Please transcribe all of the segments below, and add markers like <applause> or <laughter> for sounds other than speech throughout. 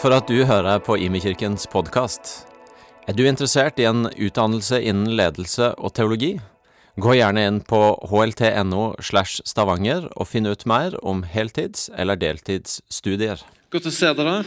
For at du hører på Imekirkens podkast. Er du interessert i en utdannelse innen ledelse og teologi? Gå gjerne inn på hlt.no slash stavanger og finn ut mer om heltids- eller deltidsstudier. Godt å se dere.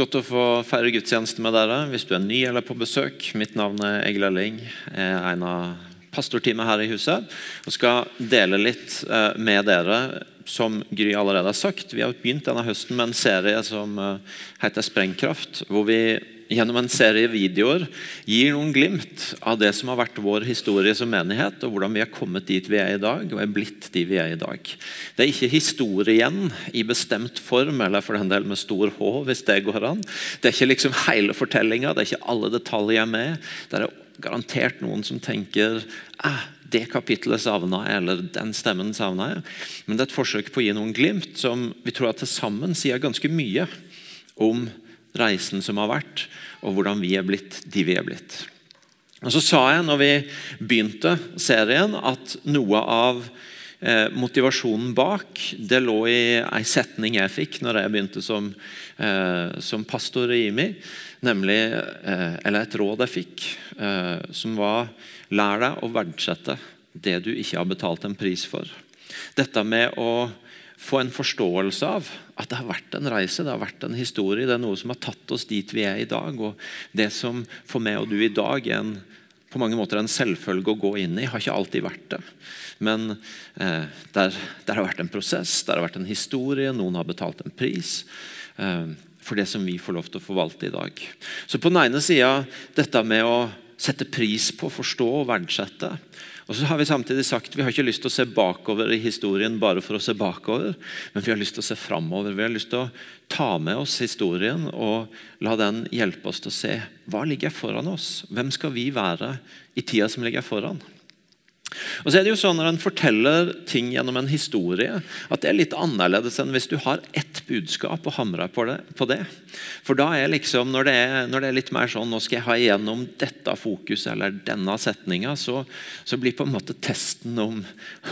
Godt å få feire gudstjeneste med dere. Hvis du er ny eller på besøk, mitt navn er Egil Elling. En av pastorteamet her i huset og skal dele litt eh, med dere som Gry allerede har sagt. Vi har begynt denne høsten med en serie som eh, heter Sprengkraft. hvor vi gjennom en serie videoer gir noen glimt av det som har vært vår historie som menighet, og hvordan vi har kommet dit vi er i dag, og er blitt de vi er i dag. Det er ikke historien i bestemt form, eller for den del med stor H, hvis det går an. Det er ikke liksom hele fortellinga, det er ikke alle detaljer med. Det er garantert noen som tenker eh, det kapittelet savna jeg, eller den stemmen savna jeg. Men det er et forsøk på å gi noen glimt som vi tror at til sammen sier ganske mye om reisen som har vært, og hvordan vi er blitt de vi er blitt. Og Så sa jeg når vi begynte serien, at noe av eh, motivasjonen bak det lå i ei setning jeg fikk når jeg begynte som, eh, som pastor IMI. Nemlig, eh, eller et råd jeg fikk, eh, som var lær deg å verdsette det du ikke har betalt en pris for. Dette med å få en forståelse av at det har vært en reise, det har vært en historie. Det er noe som har tatt oss dit vi er i dag. Og det som for meg og du i dag er en, på mange måter en selvfølge å gå inn i, har ikke alltid vært det. Men eh, der, der, har vært en prosess, der har vært en historie, noen har betalt en pris. Eh, for det som vi får lov til å forvalte i dag. Så på den ene sida dette med å sette pris på, forstå og verdsette. Og så har Vi samtidig sagt vi har ikke lyst til å se bakover i historien bare for å se bakover, men vi har lyst til å se framover. Vi har lyst til å ta med oss historien og la den hjelpe oss til å se hva ligger foran oss. Hvem skal vi være i tida som ligger foran? Og så er det jo sånn Når en forteller ting gjennom en historie, at det er litt annerledes enn hvis du har ett budskap og hamrer på det. På det. For da er liksom, når det er, når det er, litt mer sånn nå skal jeg ha igjennom dette fokuset eller denne setninga, så, så, blir på en måte testen om,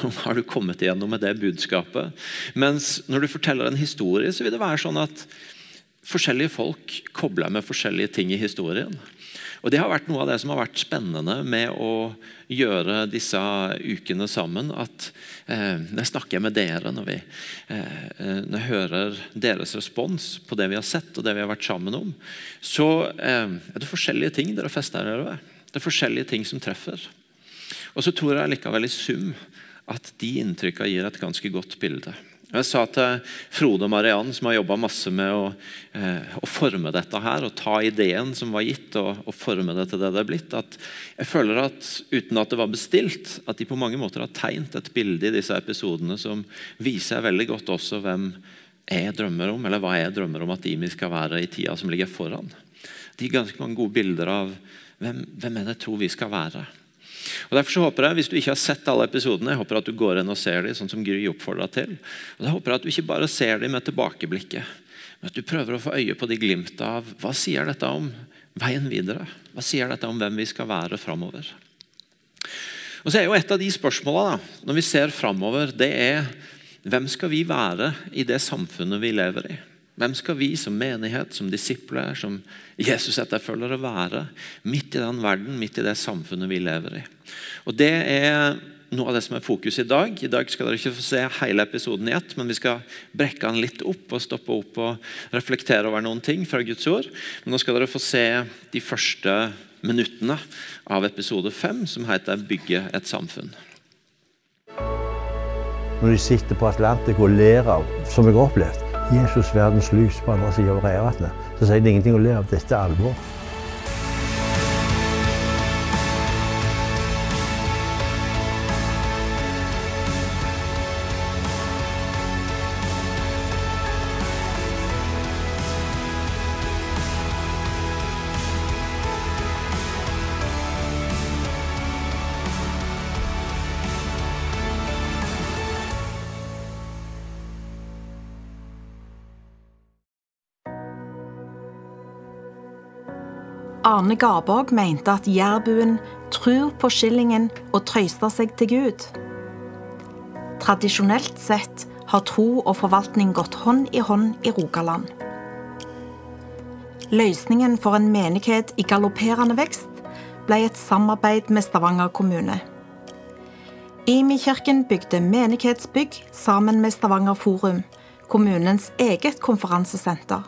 om har du kommet igjennom med det budskapet. Mens når du forteller en historie, så vil det være sånn at forskjellige folk kobler med forskjellige ting i historien. Og Det har vært noe av det som har vært spennende med å gjøre disse ukene sammen. At eh, Når jeg snakker med dere, når, vi, eh, når jeg hører deres respons på det vi har sett og det vi har vært sammen om, så eh, er det forskjellige ting dere fester dere ved. Det er forskjellige ting som treffer. Og så tror jeg likevel i sum at de inntrykkene gir et ganske godt bilde. Jeg sa til Frode og Mariann, som har jobba masse med å, eh, å, forme dette her, og ta ideen som var gitt, og, og, forme det til det det er blitt, at jeg føler at uten at det var bestilt, at de på mange måter har tegnet et bilde i disse episodene som viser veldig godt også hvem jeg drømmer om, eller hva jeg drømmer om at Imi skal være i tida som ligger foran. De er ganske mange gode bilder av hvem, hvem er det jeg tror vi skal være. Og Derfor så håper jeg, Hvis du ikke har sett alle episodene, jeg håper at du går inn og ser dem, sånn som Gry oppfordra til. Og da håper jeg at du ikke bare ser dem med tilbakeblikket, men at du prøver å få øye på de glimta av hva sier dette om veien videre? Hva sier dette om hvem vi skal være framover? Og så er jo Et av de spørsmåla når vi ser framover, det er hvem skal vi være i det samfunnet vi lever i? Hvem skal vi som menighet, som disipler, som Jesus-etterfølgere være midt i den verden, midt i det samfunnet vi lever i? Og Det er noe av det som er fokus i dag. I dag skal dere ikke få se hele episoden i ett, men vi skal brekke den litt opp og stoppe opp og reflektere over noen ting fra Guds ord. Men nå skal dere få se de første minuttene av episode fem, som heter 'Bygge et samfunn'. Når de sitter på Atlantic og ler av, som jeg har opplevd Jesus verdens lys på andre sida av Reivatnet, så sier det ingenting å le av. Dette er alvor. Arne Garborg mente at jærbuen tror på skillingen og trøyster seg til Gud. Tradisjonelt sett har tro og forvaltning gått hånd i hånd i Rogaland. Løsningen for en menighet i galopperende vekst ble et samarbeid med Stavanger kommune. Imi-kirken bygde menighetsbygg sammen med Stavanger Forum, kommunens eget konferansesenter.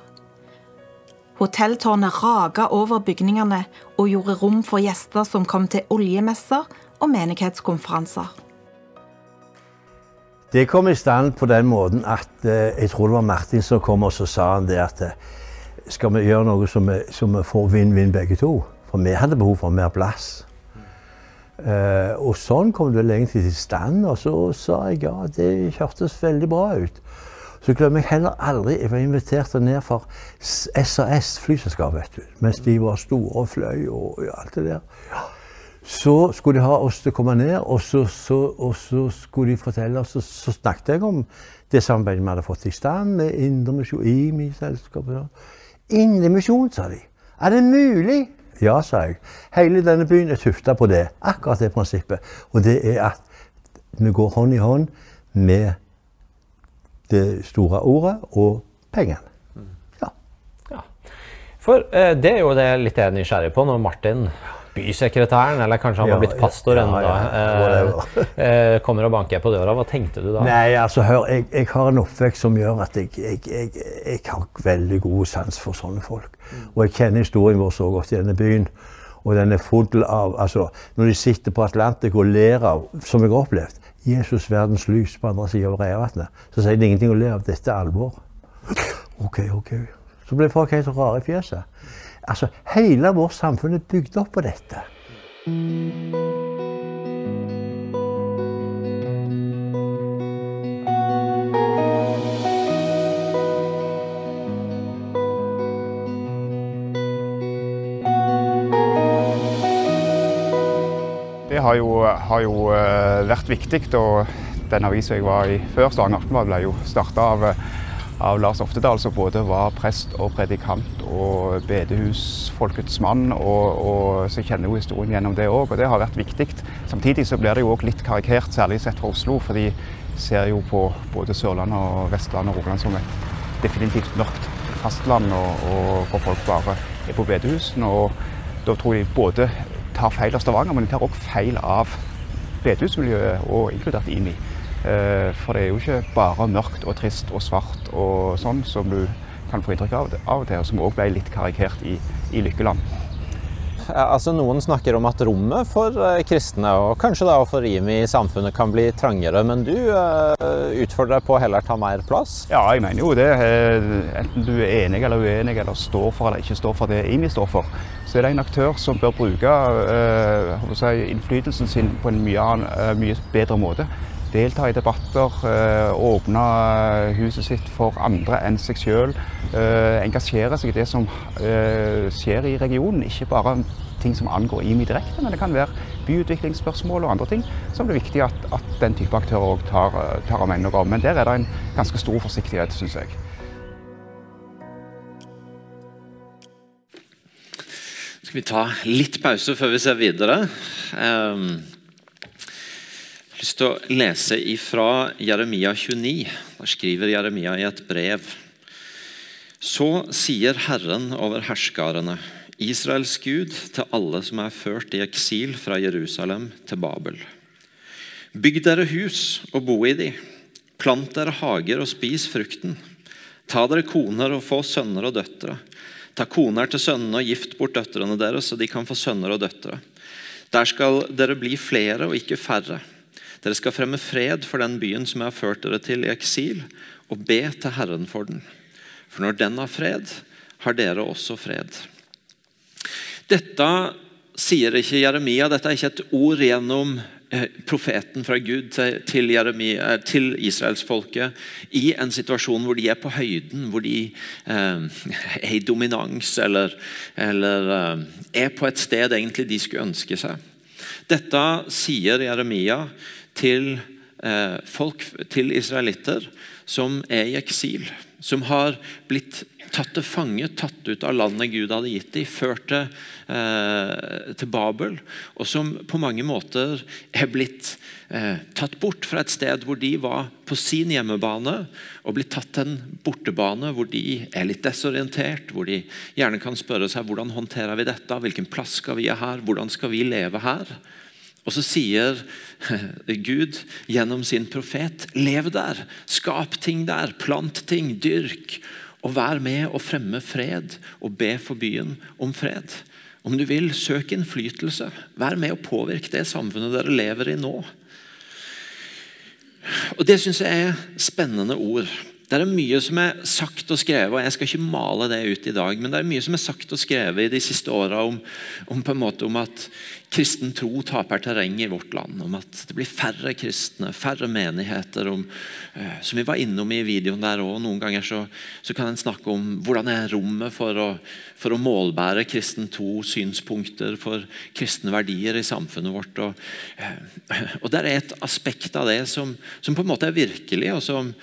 Hotelltårnet raga over bygningene og gjorde rom for gjester som kom til oljemesser og menighetskonferanser. Det kom i stand på den måten at eh, jeg tror det var Martin som kom og så sa han det at eh, skal vi gjøre noe som vi, som vi får vinn-vinn begge to? For vi hadde behov for mer plass. Eh, og sånn kom det egentlig til stand. Og så sa jeg ja, det hørtes veldig bra ut. Så glemmer jeg heller aldri Jeg var invitert ned for SAS flyselskap, vet du. Mens de var store og fløy og ja, alt det der. Så skulle de ha oss til å komme ned, og så, så, og så skulle de fortelle oss, så, så snakket jeg om det samarbeidet vi hadde fått i stand med Indremisjon, IMI-selskapet. Indremisjon, sa de. Er det mulig? Ja, sa jeg. Hele denne byen er tufta på det. Akkurat det prinsippet. Og det er at vi går hånd i hånd med det store ordet og pengene. Ja. ja. For eh, det er jo det litt jeg er nysgjerrig på når Martin bysekretæren, eller kanskje han ja, har blitt pastor ja, ennå, eh, <laughs> eh, kommer og banker på døra. Hva tenkte du da? Nei, altså hør, jeg, jeg har en oppvekst som gjør at jeg, jeg, jeg, jeg har veldig god sans for sånne folk. Mm. Og jeg kjenner historien vår så godt i denne byen. Og den er full av altså, Når de sitter på Atlantic og ler av, som jeg har opplevd Jesus verdens lys på andre sida av Reavatnet. så sier det ingenting å le av. Dette er alvor. OK, OK. Så blir folk helt rare i fjeset. Altså, hele vårt samfunn er bygd opp på dette. Det har jo, har jo eh, vært viktig. og Den avisa jeg var i før, Stavanger Aftenblad, ble jo starta av av Lars Oftedal, som både var prest og predikant og bedehusfolkets mann. Og, og så kjenner jo historien gjennom det òg, og det har vært viktig. Samtidig så blir det jo òg litt karikert, særlig sett fra Oslo, for de ser jo på både Sørlandet og Vestlandet og Rogaland som et definitivt mørkt fastland, og, og hvor folk bare er på bedehusene. Og da tror jeg både tar feil av Stavanger, men de tar òg feil av bedehusmiljøet, og inkludert IMI. Eh, for det er jo ikke bare mørkt og trist og svart og sånn som du kan få inntrykk av av og til, som òg ble litt karikert i, i Lykkeland. Altså, noen snakker om at rommet for uh, kristne, og kanskje da for IMI i samfunnet, kan bli trangere. Men du utfordrer deg på å heller ta mer plass? Ja, jeg mener jo det. Enten du er enig eller uenig, eller står for eller ikke står for det IMI står for, så er det en aktør som bør bruke uh, si, innflytelsen sin på en mye, mye bedre måte delta i debatter, eh, åpne huset sitt for andre enn seg sjøl. Eh, engasjere seg i det som eh, skjer i regionen, ikke bare ting som angår IMI direkte, men det kan være byutviklingsspørsmål og andre ting som det er viktig at, at den type aktører òg tar, tar og mener noe om. Men der er det en ganske stor forsiktighet, syns jeg. Skal vi ta litt pause før vi ser videre? Jeg har lyst til å lese ifra Jeremia 29. Der skriver Jeremia i et brev. Så sier Herren over herskarene, Israels Gud, til alle som er ført i eksil fra Jerusalem til Babel. Bygg dere hus og bo i de. Plant dere hager og spis frukten. Ta dere koner og få sønner og døtre. Ta koner til sønnene og gift bort døtrene deres, så de kan få sønner og døtre. Der skal dere bli flere og ikke færre. Dere skal fremme fred for den byen som jeg har ført dere til i eksil, og be til Herren for den. For når den har fred, har dere også fred. Dette sier ikke Jeremia, dette er ikke et ord gjennom profeten fra Gud til, Jeremia, eh, til israelsfolket i en situasjon hvor de er på høyden, hvor de eh, er i dominans eller, eller eh, er på et sted egentlig de skulle ønske seg. Dette sier Jeremia til eh, folk, til israelitter som er i eksil. Som har blitt tatt til fange, tatt ut av landet Gud hadde gitt dem, ført til, eh, til Babel, og som på mange måter er blitt eh, tatt bort fra et sted hvor de var på sin hjemmebane, og blitt tatt til en bortebane hvor de er litt desorientert, hvor de gjerne kan spørre seg hvordan håndterer vi dette, hvilken plass skal vi ha her, hvordan skal vi leve her? Og så sier Gud gjennom sin profet lev der, skap ting der, plant ting, dyrk. Og vær med å fremme fred og be for byen om fred. Om du vil, søk innflytelse. Vær med å påvirke det samfunnet dere lever i nå. Og Det syns jeg er spennende ord. Det er mye som er sagt og skrevet, og jeg skal ikke male det ut i dag, men det er mye som er sagt og skrevet i de siste åra om, om, om, at kristen tro taper terreng i vårt land. Om at det blir færre kristne, færre menigheter. Om, eh, som vi var innom i videoen der òg. Noen ganger så, så, kan en snakke om hvordan er rommet for å, for å målbære kristen tro, synspunkter for kristne verdier i samfunnet vårt. Og, eh, og der er et aspekt av det som, som på en måte er virkelig, og som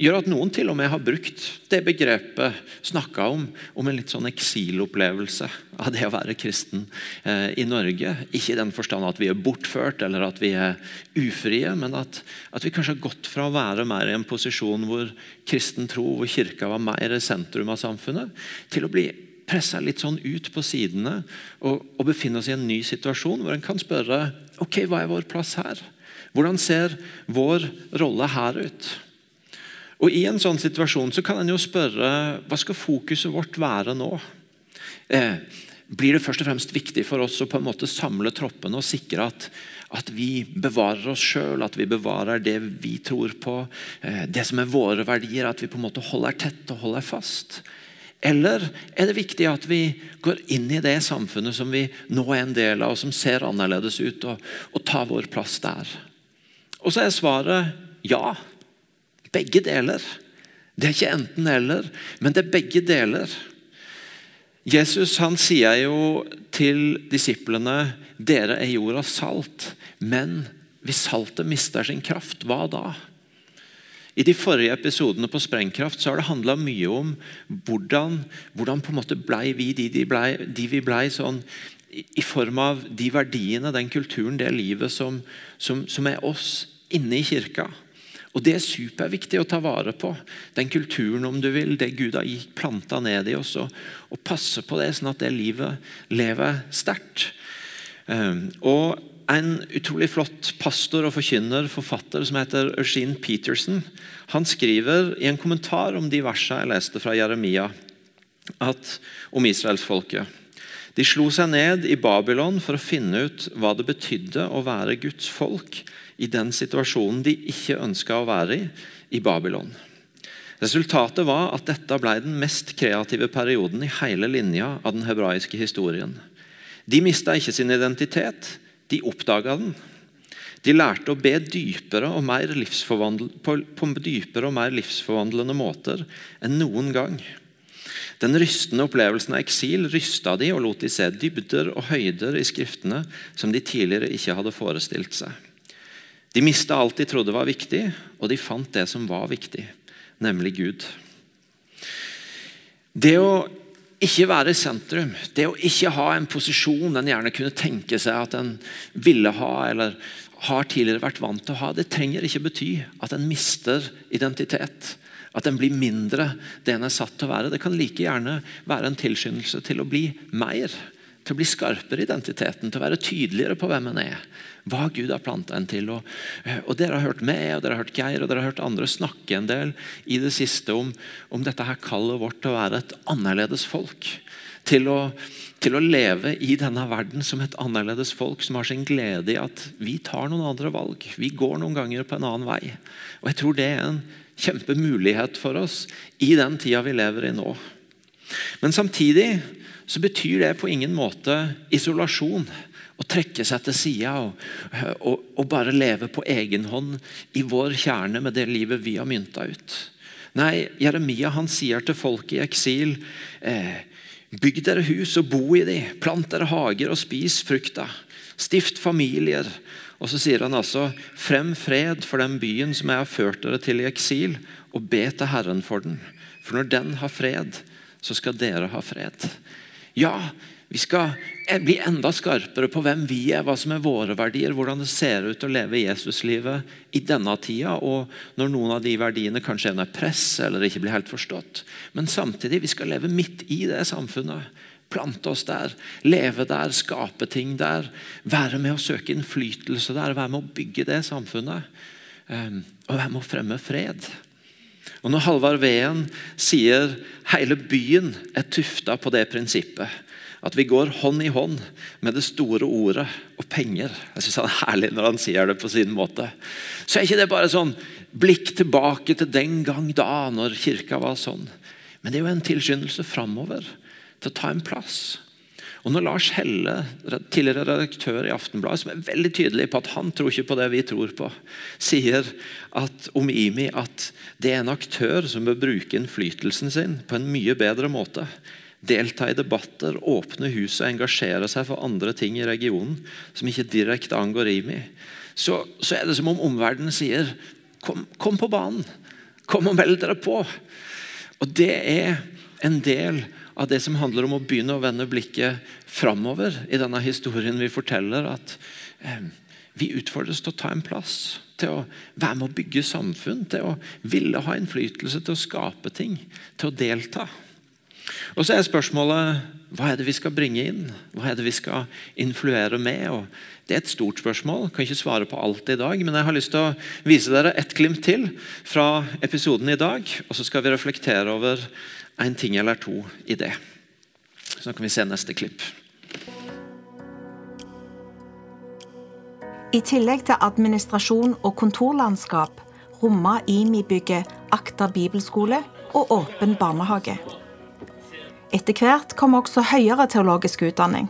gjør at noen til og med har brukt det begrepet, snakka om, om en litt sånn eksilopplevelse av det å være kristen eh, i Norge. Ikke i den forstand at vi er bortført eller at vi er ufrie, men at, at, vi kanskje har gått fra å være mer i en posisjon hvor kristen tro, hvor kirka var mer i sentrum av samfunnet, til å bli pressa litt sånn ut på sidene og, og befinne oss i en ny situasjon hvor en kan spørre ok, hva er vår plass her? Hvordan ser vår rolle her ut? Og I en sånn situasjon så kan en jo spørre hva skal fokuset vårt være nå? Eh, blir det først og fremst viktig for oss å på en måte samle troppene og sikre at, at vi bevarer oss sjøl, at vi bevarer det vi tror på, eh, det som er våre verdier, at vi på en måte holder tett og holder fast? Eller er det viktig at vi går inn i det samfunnet som vi nå er en del av, og som ser annerledes ut, og, og tar vår plass der? Og så er svaret ja. Begge deler. Det er ikke enten-eller, men det er begge deler. Jesus han sier jo til disiplene dere er jordas salt, men hvis saltet mister sin kraft, hva da? I de forrige episodene på Sprengkraft så har det handla mye om hvordan, hvordan på en måte ble vi de, de, ble, de vi ble sånn i form av de verdiene, den kulturen, det livet som, som, som er oss inne i kirka. Og Det er superviktig å ta vare på. Den kulturen, om du vil, det Gud har planta ned i oss. Og, og passe på det, sånn at det livet lever sterkt. Um, og En utrolig flott pastor og forkynner, forfatter som heter Eugene Peterson, han skriver i en kommentar om de versene jeg leste fra Jeremia, at, om israelsfolket. De slo seg ned i Babylon for å finne ut hva det betydde å være Guds folk i den situasjonen de ikke ønska å være i i Babylon. Resultatet var at dette ble den mest kreative perioden i hele linja av den hebraiske historien. De mista ikke sin identitet, de oppdaga den. De lærte å be dypere og mer på, på dypere og mer livsforvandlende måter enn noen gang. Den rystende opplevelsen av eksil rysta de og lot de se dybder og høyder i skriftene som de tidligere ikke hadde forestilt seg. De mista alt de trodde var viktig, og de fant det som var viktig, nemlig Gud. Det å ikke være i sentrum, det å ikke ha en posisjon en gjerne kunne tenke seg at en ville ha, eller har tidligere vært vant til å ha, det trenger ikke bety at en mister identitet. At en blir mindre det en er satt til å være. Det kan like gjerne være en tilskyndelse til å bli mer. Til å bli skarpere i identiteten, til å være tydeligere på hvem en er hva Gud har planta en til. Og, eh, og, Dere har hørt meg og dere har hørt Geir og dere har hørt andre snakke en del i det siste om, om dette her kallet vårt til å være et annerledes folk. Til å, til å, leve i denne verden som et annerledes folk som har sin glede i at vi tar noen andre valg. Vi går noen ganger på en annen vei. Og Jeg tror det er en kjempemulighet for oss i den tida vi lever i nå. Men samtidig så betyr det på ingen måte isolasjon å trekke seg til sida og, og, og, bare leve på egen hånd i vår kjerne med det livet vi har mynta ut. Nei, Jeremia han sier til folk i eksil eh, Bygg dere hus og bo i de, plant dere hager og spis frukta. Stift familier Og så sier han altså Frem fred for den byen som jeg har ført dere til i eksil, og be til Herren for den. For når den har fred, så skal dere ha fred. Ja, vi skal bli enda skarpere på hvem vi er, hva som er våre verdier, hvordan det ser ut å leve Jesuslivet i denne tida, og når noen av de verdiene kanskje er press eller ikke blir helt forstått. Men samtidig, vi skal leve midt i det samfunnet Plante oss der, leve der, skape ting der. Være med å søke innflytelse der, være med å bygge det samfunnet. Ehm, og være med å fremme fred. Og Når Halvard Ween sier hele byen er tufta på det prinsippet, at vi går hånd i hånd med det store ordet og penger Jeg synes han er herlig når han sier det på sin måte. Så er ikke det bare sånn blikk tilbake til den gang da, når kirka var sånn. Men det er jo en tilskyndelse framover til å ta en plass. Og når Lars Helle, tidligere redaktør i Aftenbladet, som er veldig tydelig på at han tror ikke på det vi tror på, sier at, om IMI at det er en aktør som bør bruke innflytelsen sin på en mye bedre måte. Delta i debatter, åpne huset og engasjere seg for andre ting i regionen som ikke direkte angår IMI. Så, så er det som om omverdenen sier kom, kom på banen. Kom og meld dere på. Og det er en del av av det som handler om å begynne å vende blikket framover i denne historien vi forteller. At eh, vi utfordres til å ta en plass, til å være med å bygge samfunn, til å ville ha innflytelse, til å skape ting, til å delta. Og så er spørsmålet hva er det vi skal bringe inn? Hva er det vi skal influere med? Og det er et stort spørsmål. Jeg kan ikke svare på alt i dag, men jeg har lyst til å vise dere et glimt til fra episoden i dag. Og så skal vi reflektere over en ting eller to i det. Så kan vi se neste klipp. I tillegg til administrasjon og kontorlandskap rommer IMI-bygget Akta bibelskole og åpen barnehage. Etter hvert kom også høyere teologisk utdanning,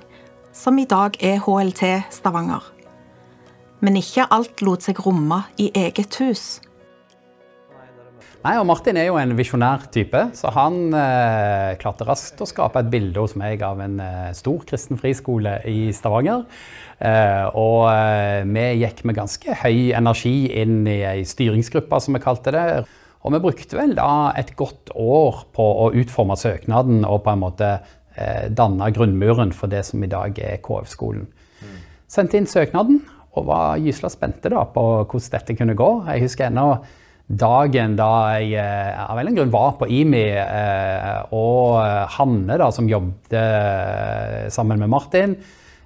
som i dag er HLT Stavanger. Men ikke alt lot seg romme i eget hus. Nei, og Martin er jo en visjonær type, så han eh, klarte raskt å skape et bilde hos meg av en eh, stor kristen friskole i Stavanger. Eh, og eh, vi gikk med ganske høy energi inn i ei styringsgruppe, som vi kalte det. Og vi brukte vel da et godt år på å utforme søknaden og på en måte eh, danne grunnmuren for det som i dag er KF-skolen. Mm. Sendte inn søknaden og var gysla spente da på hvordan dette kunne gå. Jeg husker ennå dagen da jeg eh, av en grunn var på IMI, eh, og Hanne, da, som jobbet eh, sammen med Martin,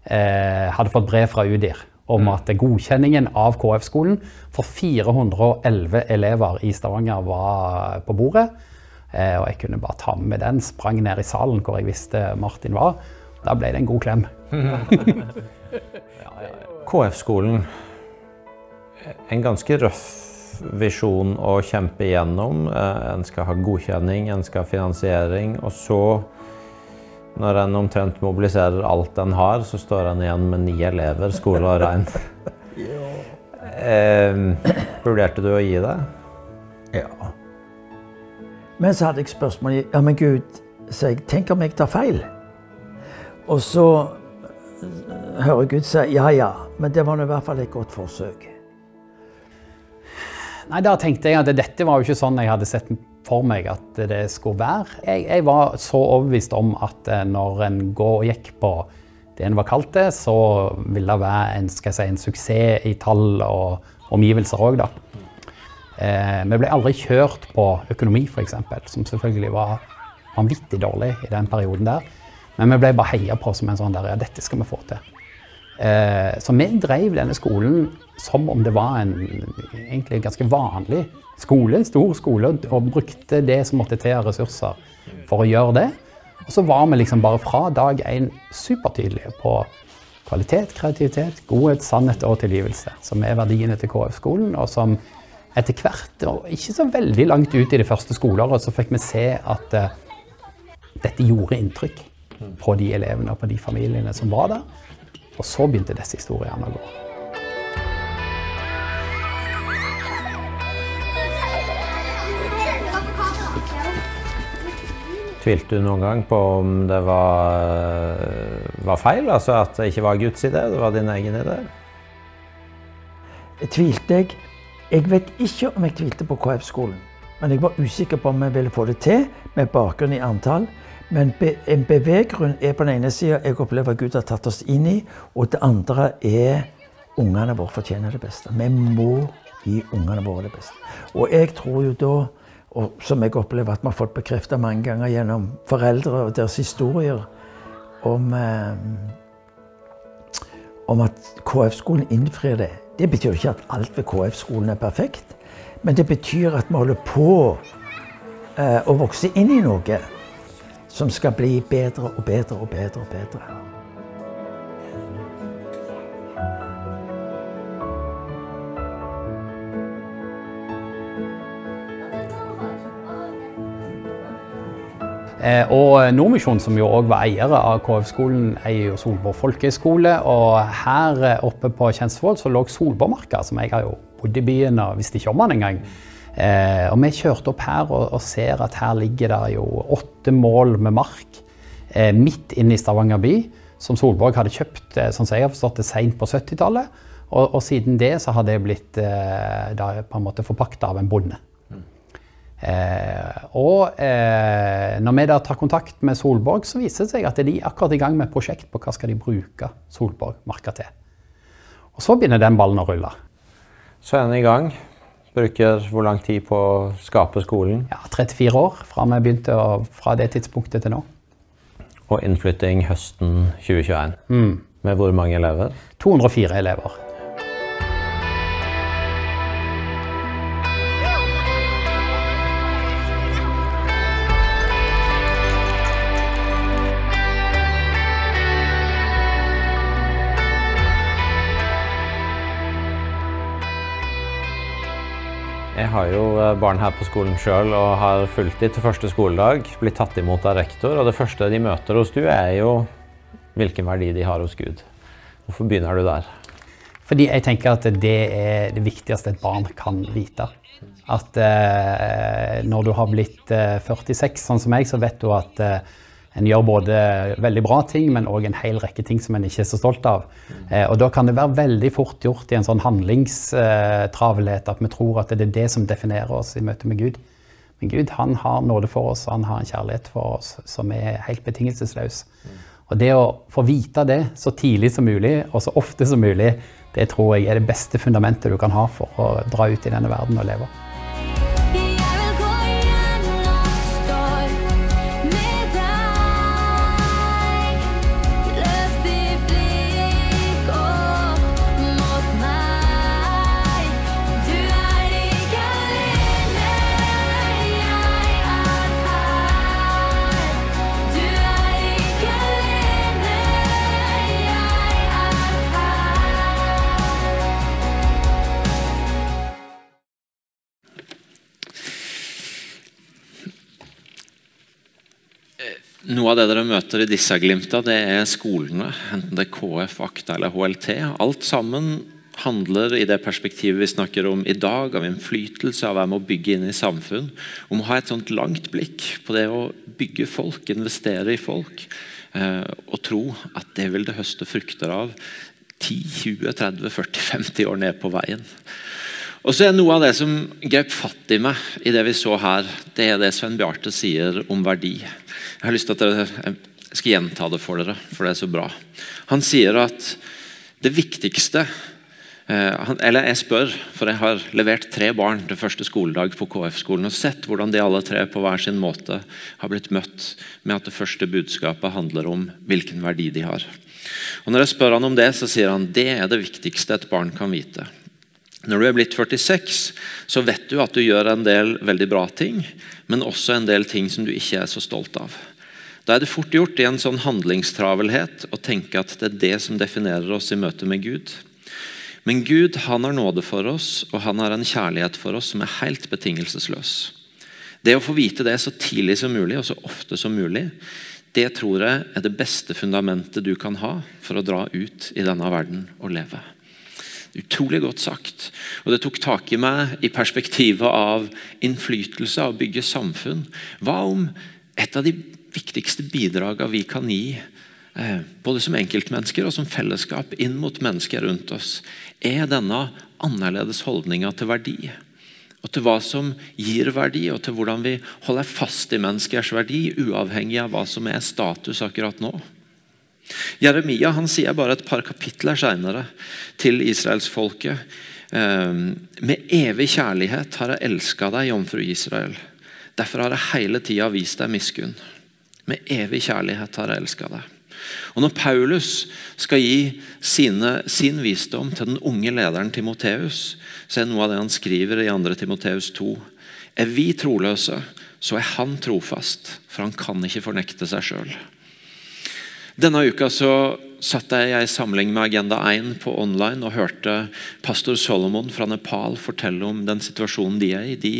hadde fått brev fra UDIR om mm. at godkjenningen av KF-skolen for 411 elever i Stavanger var på bordet. Og jeg kunne bare ta med den, sprang ned i salen hvor jeg visste Martin var. Da ble det en god klem. <laughs> KF-skolen, en ganske røff visjon å kjempe igjennom. Eh, en skal ha godkjenning, en skal ha finansiering. Og så, når en omtrent mobiliserer alt en har, så står en igjen med ni elever, skole og regn. <laughs> eh, vurderte du å gi deg? Ja. Men så hadde jeg spørsmål Ja, men Gud, så jeg, tenk om jeg tar feil? Og så hører Gud si ja, ja, men det var i hvert fall et godt forsøk. Nei, Da tenkte jeg at dette var jo ikke sånn jeg hadde sett for meg at det skulle være. Jeg, jeg var så overbevist om at eh, når en går og gikk på det en var kalt det, så ville det være en, si, en suksess i tall og omgivelser òg, da. Eh, vi ble aldri kjørt på økonomi, f.eks., som selvfølgelig var vanvittig dårlig i den perioden der. Men vi ble bare heia på som en sånn der Ja, dette skal vi få til. Eh, så vi drev denne skolen som om det var en egentlig ganske vanlig skole, stor skole, og brukte det som måtte til av ressurser for å gjøre det. Og så var vi liksom bare fra dag én supertydelige på kvalitet, kreativitet, godhet, sannhet og tilgivelse, som er verdiene til KF-skolen, og som etter hvert, og ikke så veldig langt ut i de første skoleåret, så fikk vi se at uh, dette gjorde inntrykk på de elevene og på de familiene som var der. Og så begynte disse historiene å gå. Tvilte du noen gang på om det var, var feil? Altså at det ikke var Guds idé, det var din egen idé? Jeg tvilte jeg. Jeg vet ikke om jeg tvilte på KF-skolen. Men jeg var usikker på om jeg ville få det til med bakgrunn i antall. Men en beveggrunn er på den ene sida jeg opplever at Gud har tatt oss inn i, og det andre er ungene våre fortjener det beste. Vi må gi ungene våre det beste. Og jeg tror jo da, og som jeg opplever at vi har fått bekrefta mange ganger gjennom foreldre og deres historier, om, eh, om at KF-skolen innfrir det. Det betyr ikke at alt ved KF-skolen er perfekt, men det betyr at vi holder på eh, å vokse inn i noe som skal bli bedre og bedre og bedre og bedre. Eh, og Nordmisjon, som jo òg var eiere av KF-skolen, eier jo Solborg folkehøgskole. Og her eh, oppe på Kjensvoll så lå Solborgmarka, som jeg har jo bodd i byen og visste ikke om den engang. Eh, og vi kjørte opp her og, og, ser at her ligger det jo åtte mål med mark eh, midt inne i Stavanger by, som Solborg hadde kjøpt eh, sånn som jeg har forstått det, seint på 70-tallet. Og, og, siden det så har det blitt eh, da, på en måte forpakta av en bonde. Eh, og eh, når vi da tar kontakt med Solborg, så viser det seg at de er akkurat i gang med et prosjekt på hva skal de bruke Solborg-marka til. Og så begynner den ballen å rulle. Så er den i gang. Bruker hvor lang tid på å skape skolen? Ja, 34 år fra og fra det tidspunktet til nå. Og innflytting høsten 2021. Mm. Med hvor mange elever? 204 elever. Jeg har jo eh, barn her på skolen sjøl og har fulgt dem til første skoledag. Blitt tatt imot av rektor. Og det første de møter hos du, er jo hvilken verdi de har hos Gud. Hvorfor begynner du der? Fordi jeg tenker at det er det viktigste et barn kan vite. At eh, når du har blitt eh, 46, sånn som meg, så vet du at eh, en gjør både veldig bra ting, men òg en hel rekke ting som en ikke er så stolt av. Eh, og Da kan det være veldig fort gjort i en sånn handlingstravelhet at vi tror at det er det som definerer oss i møte med Gud. Men Gud han har nåde for oss, han har en kjærlighet for oss som er helt betingelsesløs. Og Det å få vite det så tidlig som mulig og så ofte som mulig, det tror jeg er det beste fundamentet du kan ha for å dra ut i denne verden og leve. Noe av det dere møter i disse glimta, det er skolene. Enten det er KF, AKTA eller HLT. Alt sammen handler i det perspektivet vi snakker om i dag, av innflytelse, av hvem å bygge inn i samfunn. Om å ha et sånt langt blikk på det å bygge folk, investere i folk. Eh, og tro at det vil det høste frukter av 10, 20, 30, 40, 50 år ned på veien. Og så er Noe av det som grep fatt i meg i det vi så her, det er det Sven Bjarte sier om verdi. Jeg har lyst til at dere, jeg skal gjenta det for dere, for det er så bra. Han sier at det viktigste eh, Eller jeg spør, for jeg har levert tre barn til første skoledag på KF-skolen og sett hvordan de alle tre på hver sin måte har blitt møtt med at det første budskapet handler om hvilken verdi de har. Og Når jeg spør han om det, så sier han det er det viktigste et barn kan vite. Når du er blitt 46, så vet du at du gjør en del veldig bra ting, men også en del ting som du ikke er så stolt av. Da er det fort gjort i en sånn handlingstravelhet å tenke at det er det som definerer oss i møte med Gud. Men Gud han har nåde for oss, og han har en kjærlighet for oss som er helt betingelsesløs. Det å få vite det så tidlig som mulig og så ofte som mulig, det tror jeg er det beste fundamentet du kan ha for å dra ut i denne verden og leve. Utrolig godt sagt. Og Det tok tak i meg i perspektivet av innflytelse, av å bygge samfunn. Hva om et av de viktigste bidragene vi kan gi, eh, både som enkeltmennesker og som fellesskap inn mot mennesker rundt oss, er denne annerledes holdninga til verdi. Og til hva som gir verdi, og til hvordan vi holder fast i menneskers verdi, uavhengig av hva som er status akkurat nå. Jeremia han sier bare et par kapitler senere til israelsfolket ehm, med evig kjærlighet har jeg elska deg, jomfru Israel. Derfor har jeg hele tida vist deg miskunn. Med evig kjærlighet har jeg elska deg. Og Når Paulus skal gi sine, sin visdom til den unge lederen Timoteus, så er noe av det han skriver i 2. Timoteus 2. Er vi troløse, så er han trofast, for han kan ikke fornekte seg sjøl. Denne uka så satt jeg i samling med Agenda 1 på online og hørte pastor Solomon fra Nepal fortelle om den situasjonen de er i. De,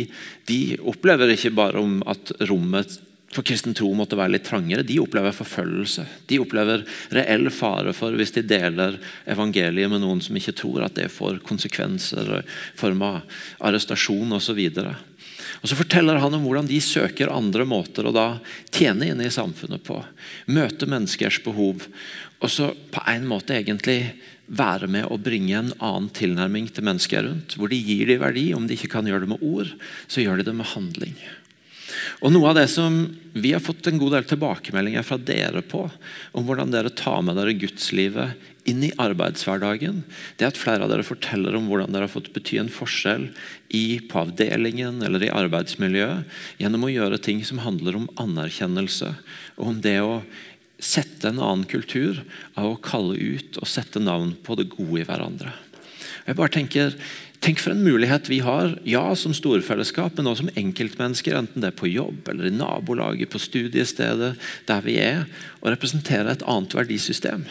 de opplever ikke bare om at rommet for kristen tro måtte være litt trangere. De opplever forfølgelse. De opplever reell fare for hvis de deler evangeliet med noen som ikke tror at det får konsekvenser i form av arrestasjon osv. Og Så forteller han om hvordan de søker andre måter å da tjene inn i samfunnet på. Møte menneskers behov. Og så på en måte egentlig være med å bringe en annen tilnærming til mennesker rundt. Hvor de gir de verdi. Om de ikke kan gjøre det med ord, så gjør de det med handling. Og Noe av det som vi har fått en god del tilbakemeldinger fra dere på, om hvordan dere tar med dere gudslivet inn i arbeidshverdagen, det er at flere av dere forteller om hvordan dere har fått bety en forskjell i, på avdelingen eller i arbeidsmiljøet gjennom å gjøre ting som handler om anerkjennelse og om det å sette en annen kultur av å kalle ut og sette navn på det gode i hverandre. Jeg bare tenker, Tenk for en mulighet vi har, ja som storfellesskap, men også som enkeltmennesker, enten det er på jobb eller i nabolaget, på studiestedet, der vi er, å representere et annet verdisystem.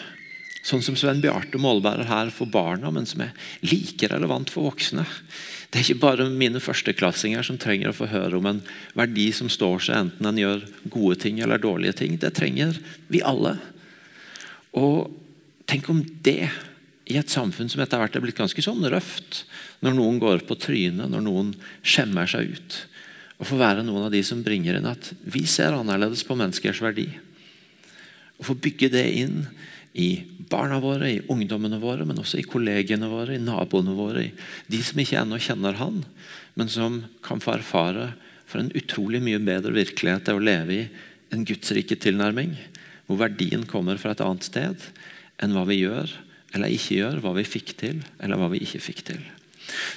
Sånn som Sven Bjarte målbærer her for barna, men som er like relevant for voksne. Det er ikke bare mine førsteklassinger som trenger å få høre om en verdi som står seg, enten en gjør gode ting eller dårlige ting. Det trenger vi alle. Og tenk om det i et samfunn som etter hvert er blitt ganske sånn røft, når noen går på trynet, når noen skjemmer seg ut. Å få være noen av de som bringer inn at vi ser annerledes på menneskers verdi. Å få bygge det inn i barna våre, i ungdommene våre, men også i kollegene våre, i naboene våre. i De som ikke ennå kjenner Han, men som kan få erfare for en utrolig mye bedre virkelighet det å leve i en gudsrike tilnærming, hvor verdien kommer fra et annet sted enn hva vi gjør eller ikke gjør, hva vi fikk til, eller hva vi ikke fikk til.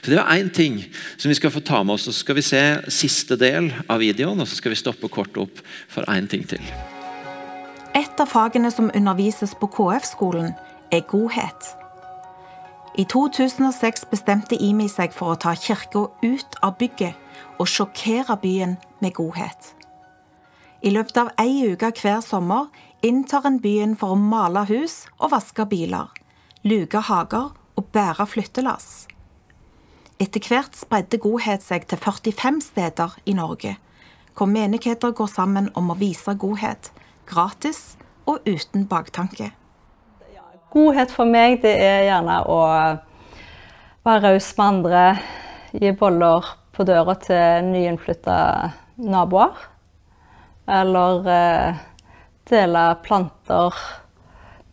Så Det var én ting som vi skal få ta med oss. og Så skal vi se siste del av videoen, og så skal vi stoppe kort opp for én ting til. Et av fagene som undervises på KF-skolen, er godhet. I 2006 bestemte IMI seg for å ta kirka ut av bygget og sjokkere byen med godhet. I løpet av ei uke hver sommer inntar en byen for å male hus og vaske biler luke hager og bære flyttelass. Etter hvert spredde godhet seg til 45 steder i Norge, hvor menigheter går sammen om å vise godhet, gratis og uten baktanke. Godhet for meg, det er gjerne å være raus med andre, gi boller på døra til nyinnflytta naboer. Eller eh, dele planter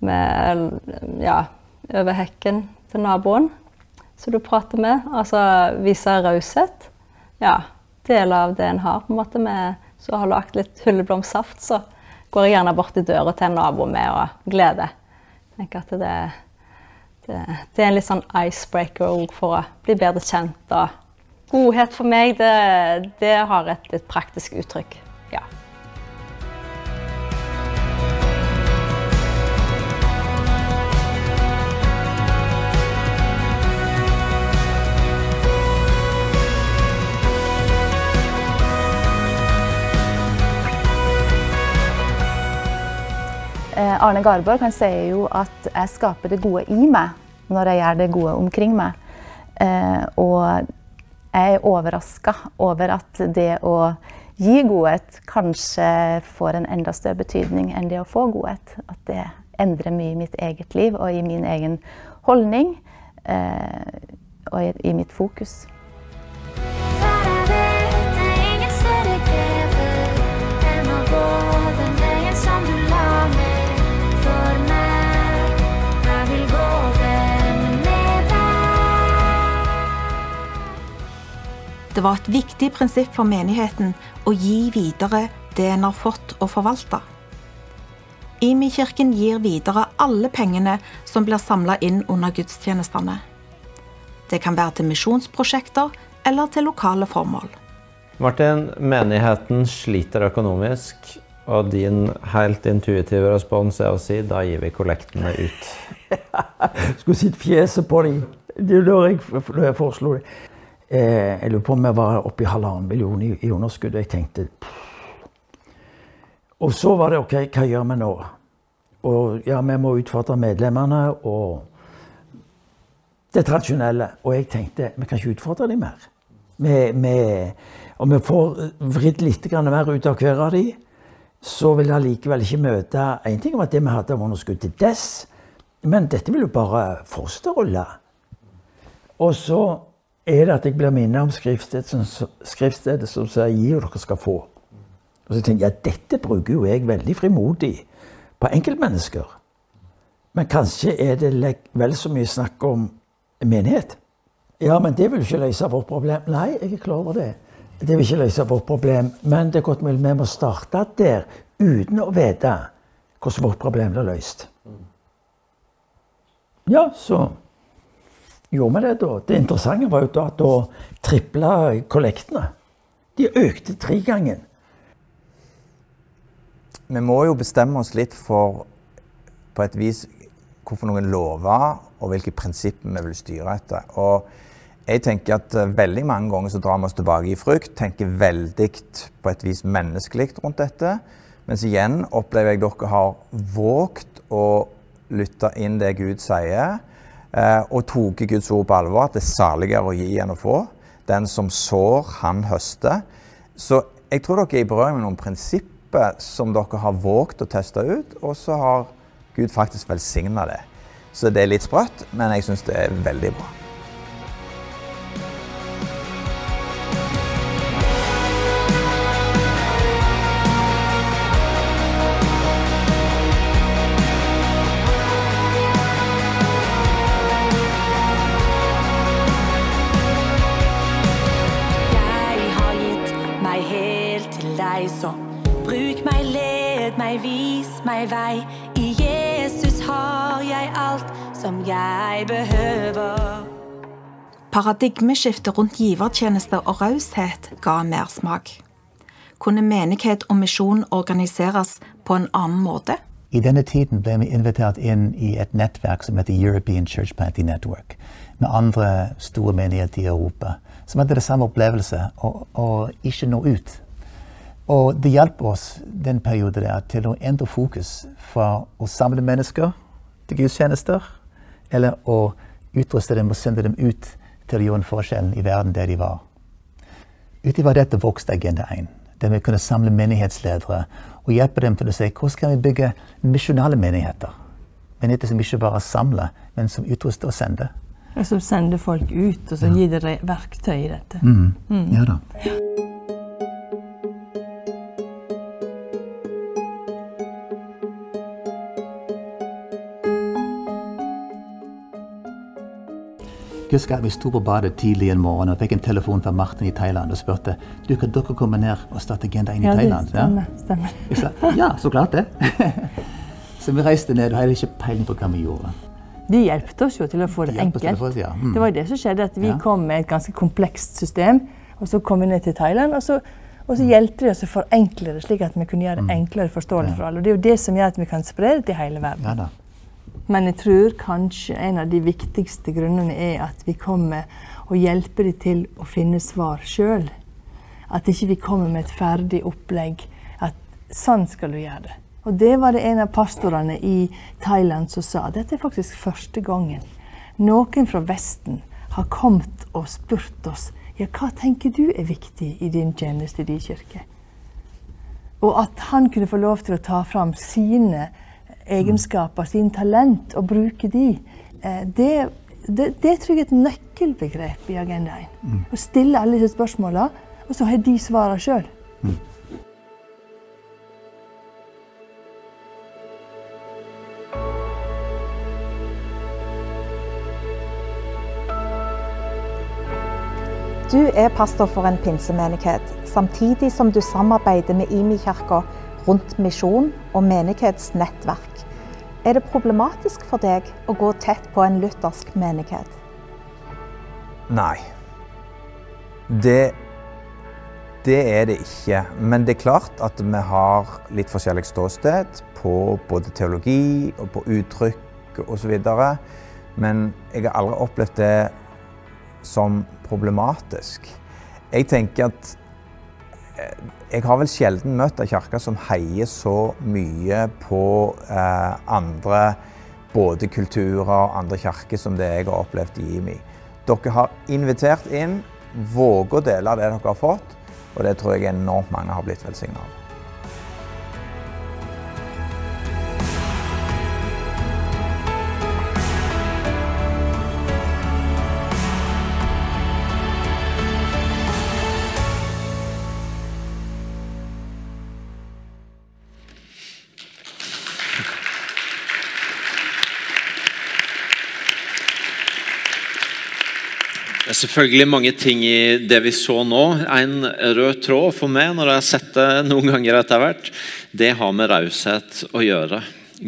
med ja, over hekken til naboen som du prater med. Altså vise raushet. Ja, dele av det en har. på en måte med, Så har lagd litt hulleblomstsaft, så går jeg gjerne bort til døra til en nabo med og glede. Jeg tenker at det, det, det, er en litt sånn icebreaker for å bli bedre kjent. Og godhet for meg, det, det har et litt praktisk uttrykk. Arne Garborg han sier jo at jeg skaper det gode i meg når jeg gjør det gode omkring meg. Eh, og jeg er overraska over at det å gi godhet kanskje får en enda større betydning enn det å få godhet. At det endrer mye i mitt eget liv og i min egen holdning eh, og i mitt fokus. Det var et viktig prinsipp for menigheten å gi videre det en har fått å forvalte. Imi-kirken gir videre alle pengene som blir samla inn under gudstjenestene. Det kan være til misjonsprosjekter eller til lokale formål. Martin, menigheten sliter økonomisk, og din helt intuitive respons er å si da gir vi kollektene ut. <laughs> Skulle sett fjeset på dem. Da jeg foreslo det. Eh, jeg lurer på om jeg var oppe i halvannen million i, i underskudd. Og jeg tenkte. Og så var det OK, hva gjør vi nå? Og ja, vi må utfordre medlemmene og det tradisjonelle. Og jeg tenkte vi kan ikke utfordre dem mer. Vi, vi, om vi får vridd litt mer ut av hver av dem, så vil det allikevel ikke møte En ting var det vi hadde av underskudd til dess, men dette vil jo bare fortsette. Og så er det at jeg blir minnet om skriftstedet som, skriftstedet som sier 'gi og dere skal få'. Og så tenker jeg at dette bruker jo jeg veldig frimodig på enkeltmennesker. Men kanskje er det vel så mye snakk om menighet. Ja, men det vil ikke løse vårt problem. Nei, jeg er klar over det. Det vil ikke løse vårt problem. Men det er godt mulig vi må starte der uten å vite hvordan vårt problem blir løst. Ja, så gjorde vi det da. Det interessante var jo da at da tripla kollektene. De økte tre ganger. Vi må jo bestemme oss litt for på et vis hvorfor noen lover og hvilke prinsipper vi vil styre etter. Og jeg tenker at uh, veldig mange ganger så drar vi oss tilbake i frykt, tenker veldig på et vis menneskelig rundt dette. Mens igjen opplever jeg dere har våget å lytte inn det Gud sier, og tok Guds ord på alvor, at det er saligere å gi enn å få. Den som sår, han høster. Så jeg tror dere er i berøring med noen prinsipper som dere har våget å teste ut, og så har Gud faktisk velsigna det. Så det er litt sprøtt, men jeg syns det er veldig bra. Meg vei. I Jesus har jeg alt som jeg behøver. Paradigmeskiftet rundt givertjeneste og raushet ga mersmak. Kunne menighet og misjon organiseres på en annen måte? I denne tiden ble vi invitert inn i et nettverk som heter European Church Planting Network, med andre store menigheter i Europa, som hadde det samme opplevelse, å ikke nå ut. Og det hjalp oss den perioden der til å endre fokus fra å samle mennesker til gudstjenester, eller å utruste dem og sende dem ut til å gjøre en forskjell i verden der de var. Ut ifra dette vokste Agenda 1, der vi kunne samle menighetsledere og hjelpe dem til å si hvordan kan vi bygge misjonale menigheter. Menigheter som ikke bare samler, men som utruster og sender. Og som sender folk ut, og så gir dere verktøy i dette. Mm. Mm. Ja da. Husker vi sto på badet tidlig en morgen og fikk en telefon fra Martin i Thailand og spurte du kan dere komme ned og starte Agenda inn i Ja, Thailand. stemmer. stemmer. Jeg sa ja, så klart det. <laughs> så vi reiste ned og hadde ikke peiling på hva vi gjorde. De hjalp oss jo til å få det De enkelt. oss ja. Mm. Det var jo det som skjedde, at vi Ja. kom med et ganske komplekst system. Og så kom vi ned til Thailand, og så, og så hjelper de oss å forenkle det, slik at vi kunne gjøre det enklere forståelig Mm. For alle. Og det er jo det som gjør at vi kan spre det til hele verden. Men jeg tror kanskje en av de viktigste grunnene er at vi kommer og hjelper dem til å finne svar sjøl. At ikke vi kommer med et ferdig opplegg. At sånn skal du gjøre det. Og det var det en av pastorene i Thailand som sa. Dette er faktisk første gangen noen fra Vesten har kommet og spurt oss ja, hva tenker du er viktig i din tjeneste i din kirke. Og at han kunne få lov til å ta fram sine egenskaper, sine talent, og bruke de, eh, det, det, det tror jeg er et nøkkelbegrep i Agenda 1. Å stille alle disse spørsmåla, og så har de svara sjøl. Du er pastor for en pinsemenighet, samtidig som du samarbeider med Imi-kirka rundt misjon og menighetsnettverk. Er det problematisk for deg å gå tett på en luthersk menighet? Nei. Det, det er det ikke. Men det er klart at vi har litt forskjellig ståsted på både teologi og på uttrykk osv. Men jeg har aldri opplevd det som problematisk. Jeg tenker at jeg har vel sjelden møtt ei kirke som heier så mye på eh, andre både kulturer og andre kirker som det jeg har opplevd i IMI. Dere har invitert inn, våger å dele det dere har fått, og det tror jeg enormt mange har blitt velsigna av. selvfølgelig mange ting i det vi så nå. En rød tråd for meg når jeg har sett det noen ganger etter hvert, det har med raushet å gjøre.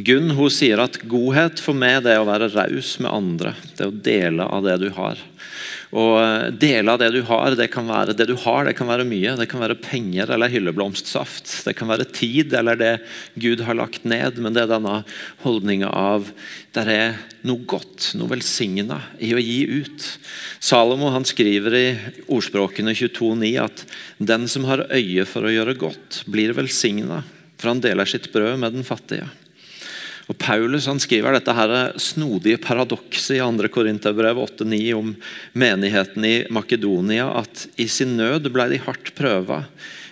Gunn hun sier at godhet for meg det er å være raus med andre. Det er å dele av det du har. Og eh, Dele av det du har, det kan være det du har, det kan være mye. Det kan være penger eller hylleblomstsaft. Det kan være tid eller det Gud har lagt ned. Men det er denne holdninga av der er noe godt, noe velsigna i å gi ut. Salomo han skriver i ordspråkene 22,9 at den som har øye for å gjøre godt, blir velsigna, for han deler sitt brød med den fattige. Og Paulus han skriver dette her snodige paradokset i 2. Korinterbrev 8-9 om menigheten i Makedonia, at i sin nød ble de hardt prøva,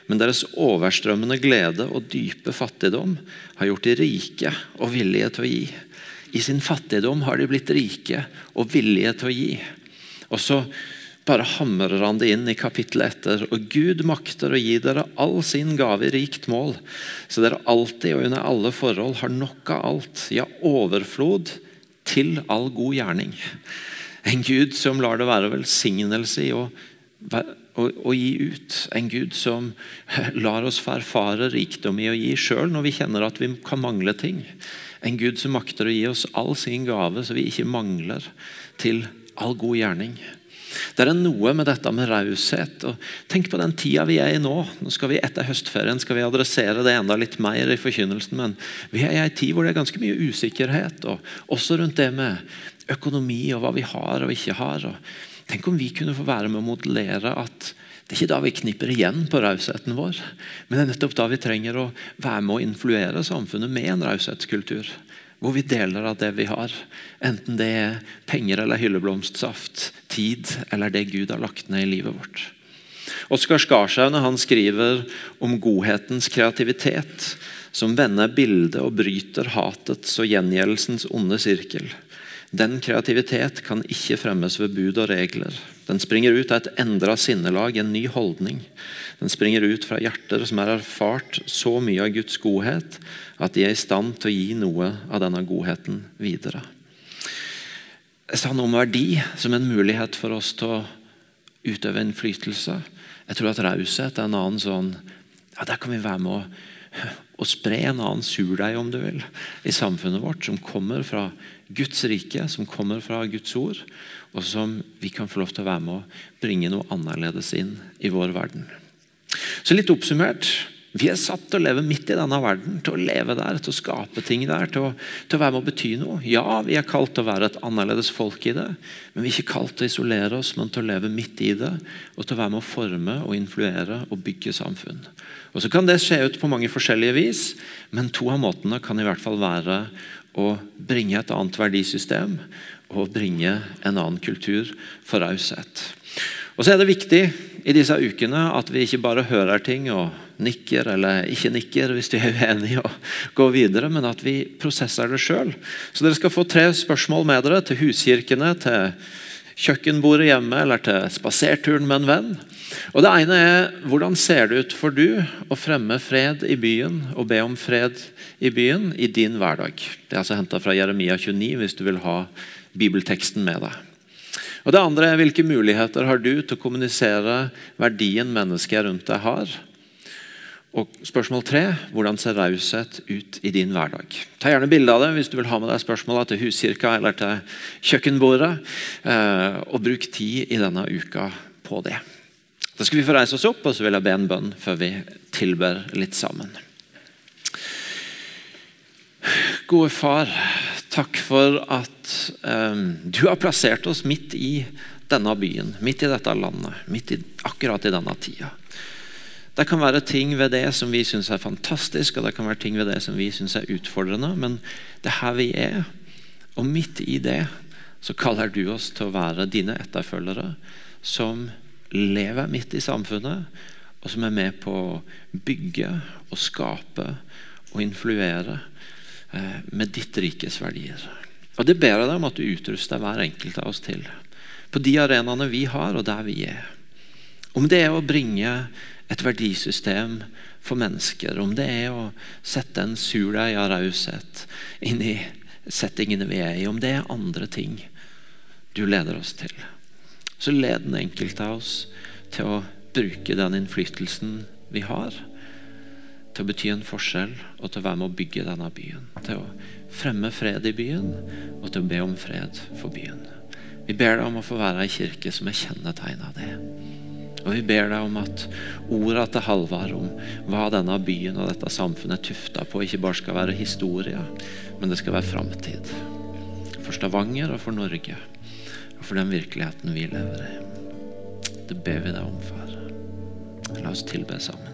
men deres overstrømmende glede og dype fattigdom har gjort de rike og villige til å gi. I sin fattigdom har de blitt rike og villige til å gi. Og så bare hamrer han det inn i kapittelet etter. Og Gud makter å gi dere all sin gave i rikt mål, så dere alltid og under alle forhold har nok av alt, ja, overflod til all god gjerning. En Gud som lar det være velsignelse i å, å, å gi ut. En Gud som lar oss få erfare rikdom i å gi sjøl når vi kjenner at vi kan mangle ting. En Gud som makter å gi oss all sin gave, så vi ikke mangler til all god gjerning. Det er noe med dette med raushet. Tenk på den tida vi er i nå. Nå skal vi Etter høstferien skal vi adressere det enda litt mer i forkynnelsen. Men vi er i en tid hvor det er ganske mye usikkerhet. og Også rundt det med økonomi og hva vi har og ikke har. Og tenk om vi kunne få være med å modellere at det er ikke da vi knipper igjen på rausheten vår, men det er nettopp da vi trenger å være med å influere samfunnet med en raushetskultur hvor vi deler av det vi har. Enten det er penger eller hylleblomstsaft, tid eller det Gud har lagt ned i livet vårt. Oskar Skarsaune skriver om godhetens kreativitet, som vender bildet og bryter hatets og gjengjeldelsens onde sirkel. Den kreativitet kan ikke fremmes ved bud og regler. Den springer ut av et endra sinnelag, en ny holdning. Den springer ut fra hjerter som har erfart så mye av Guds godhet at de er i stand til å gi noe av denne godheten videre. Jeg sa noe om verdi som en mulighet for oss til å utøve innflytelse. Jeg tror at raushet er en annen sånn ja, Der kan vi være med å, å spre en annen surdeig, om du vil, i samfunnet vårt, som kommer fra Guds rike, som kommer fra Guds ord, og som vi kan få lov til å være med å bringe noe annerledes inn i vår verden. Så litt oppsummert. Vi er satt til å leve midt i denne verden, til å leve der, til å skape ting der, til å, til å, være med å bety noe. Ja, vi er kalt til å være et annerledes folk i det, men vi er ikke kalt til å isolere oss, men til å leve midt i det, og til å være med å forme og influere og bygge samfunn. Og Så kan det skje ut på mange forskjellige vis, men to av måtene kan i hvert fall være å bringe et annet verdisystem og bringe en annen kultur for raushet. Og så er det viktig i disse ukene at vi ikke bare hører ting og nikker eller ikke nikker hvis vi er uenige og går videre, men at vi prosesser det sjøl. Så dere skal få tre spørsmål med dere til huskirkene, til kjøkkenbordet hjemme eller til spaserturen med en venn. Og Det ene er hvordan ser det ut for du å fremme fred i byen og be om fred i byen i din hverdag? Det er altså henta fra Jeremia 29 hvis du vil ha bibelteksten med deg. Og det andre er hvilke muligheter har du til å kommunisere verdien mennesker rundt deg har? Og spørsmål tre hvordan ser raushet ut i din hverdag? Ta gjerne bilde av det hvis du vil ha med deg spørsmåla til huskirka eller til kjøkkenbordet. Eh, og bruk tid i denne uka på det. Da skal vi få reise oss opp, og så vil jeg be en bønn før vi tilber litt sammen. Gode far, takk for at um, du har plassert oss midt i denne byen, midt i dette landet, midt i, akkurat i denne tida. Det kan være ting ved det som vi syns er fantastisk, og det kan være ting ved det som vi syns er utfordrende, men det er her vi er. Og midt i det så kaller du oss til å være dine etterfølgere som lever midt i samfunnet, og som er med på å bygge og skape og influere eh, med ditt rikes verdier. Og Det ber jeg deg om at du utruster hver enkelt av oss til. På de arenaene vi har, og der vi er. Om det er å bringe et verdisystem for mennesker, om det er å sette en surdeig av raushet inn i settingene vi er i, om det er andre ting du leder oss til, så led den enkelte av oss til å bruke den innflytelsen vi har, til å bety en forskjell og til å være med å bygge denne byen. Til å fremme fred i byen og til å be om fred for byen. Vi ber deg om å få være ei kirke som er kjennetegna av det. Og vi ber deg om at orda til Halvard om hva denne byen og dette samfunnet er tufta på, ikke bare skal være historie, men det skal være framtid. For Stavanger og for Norge. Og for den virkeligheten vi lever i. Det ber vi deg om, far. La oss tilbe sammen.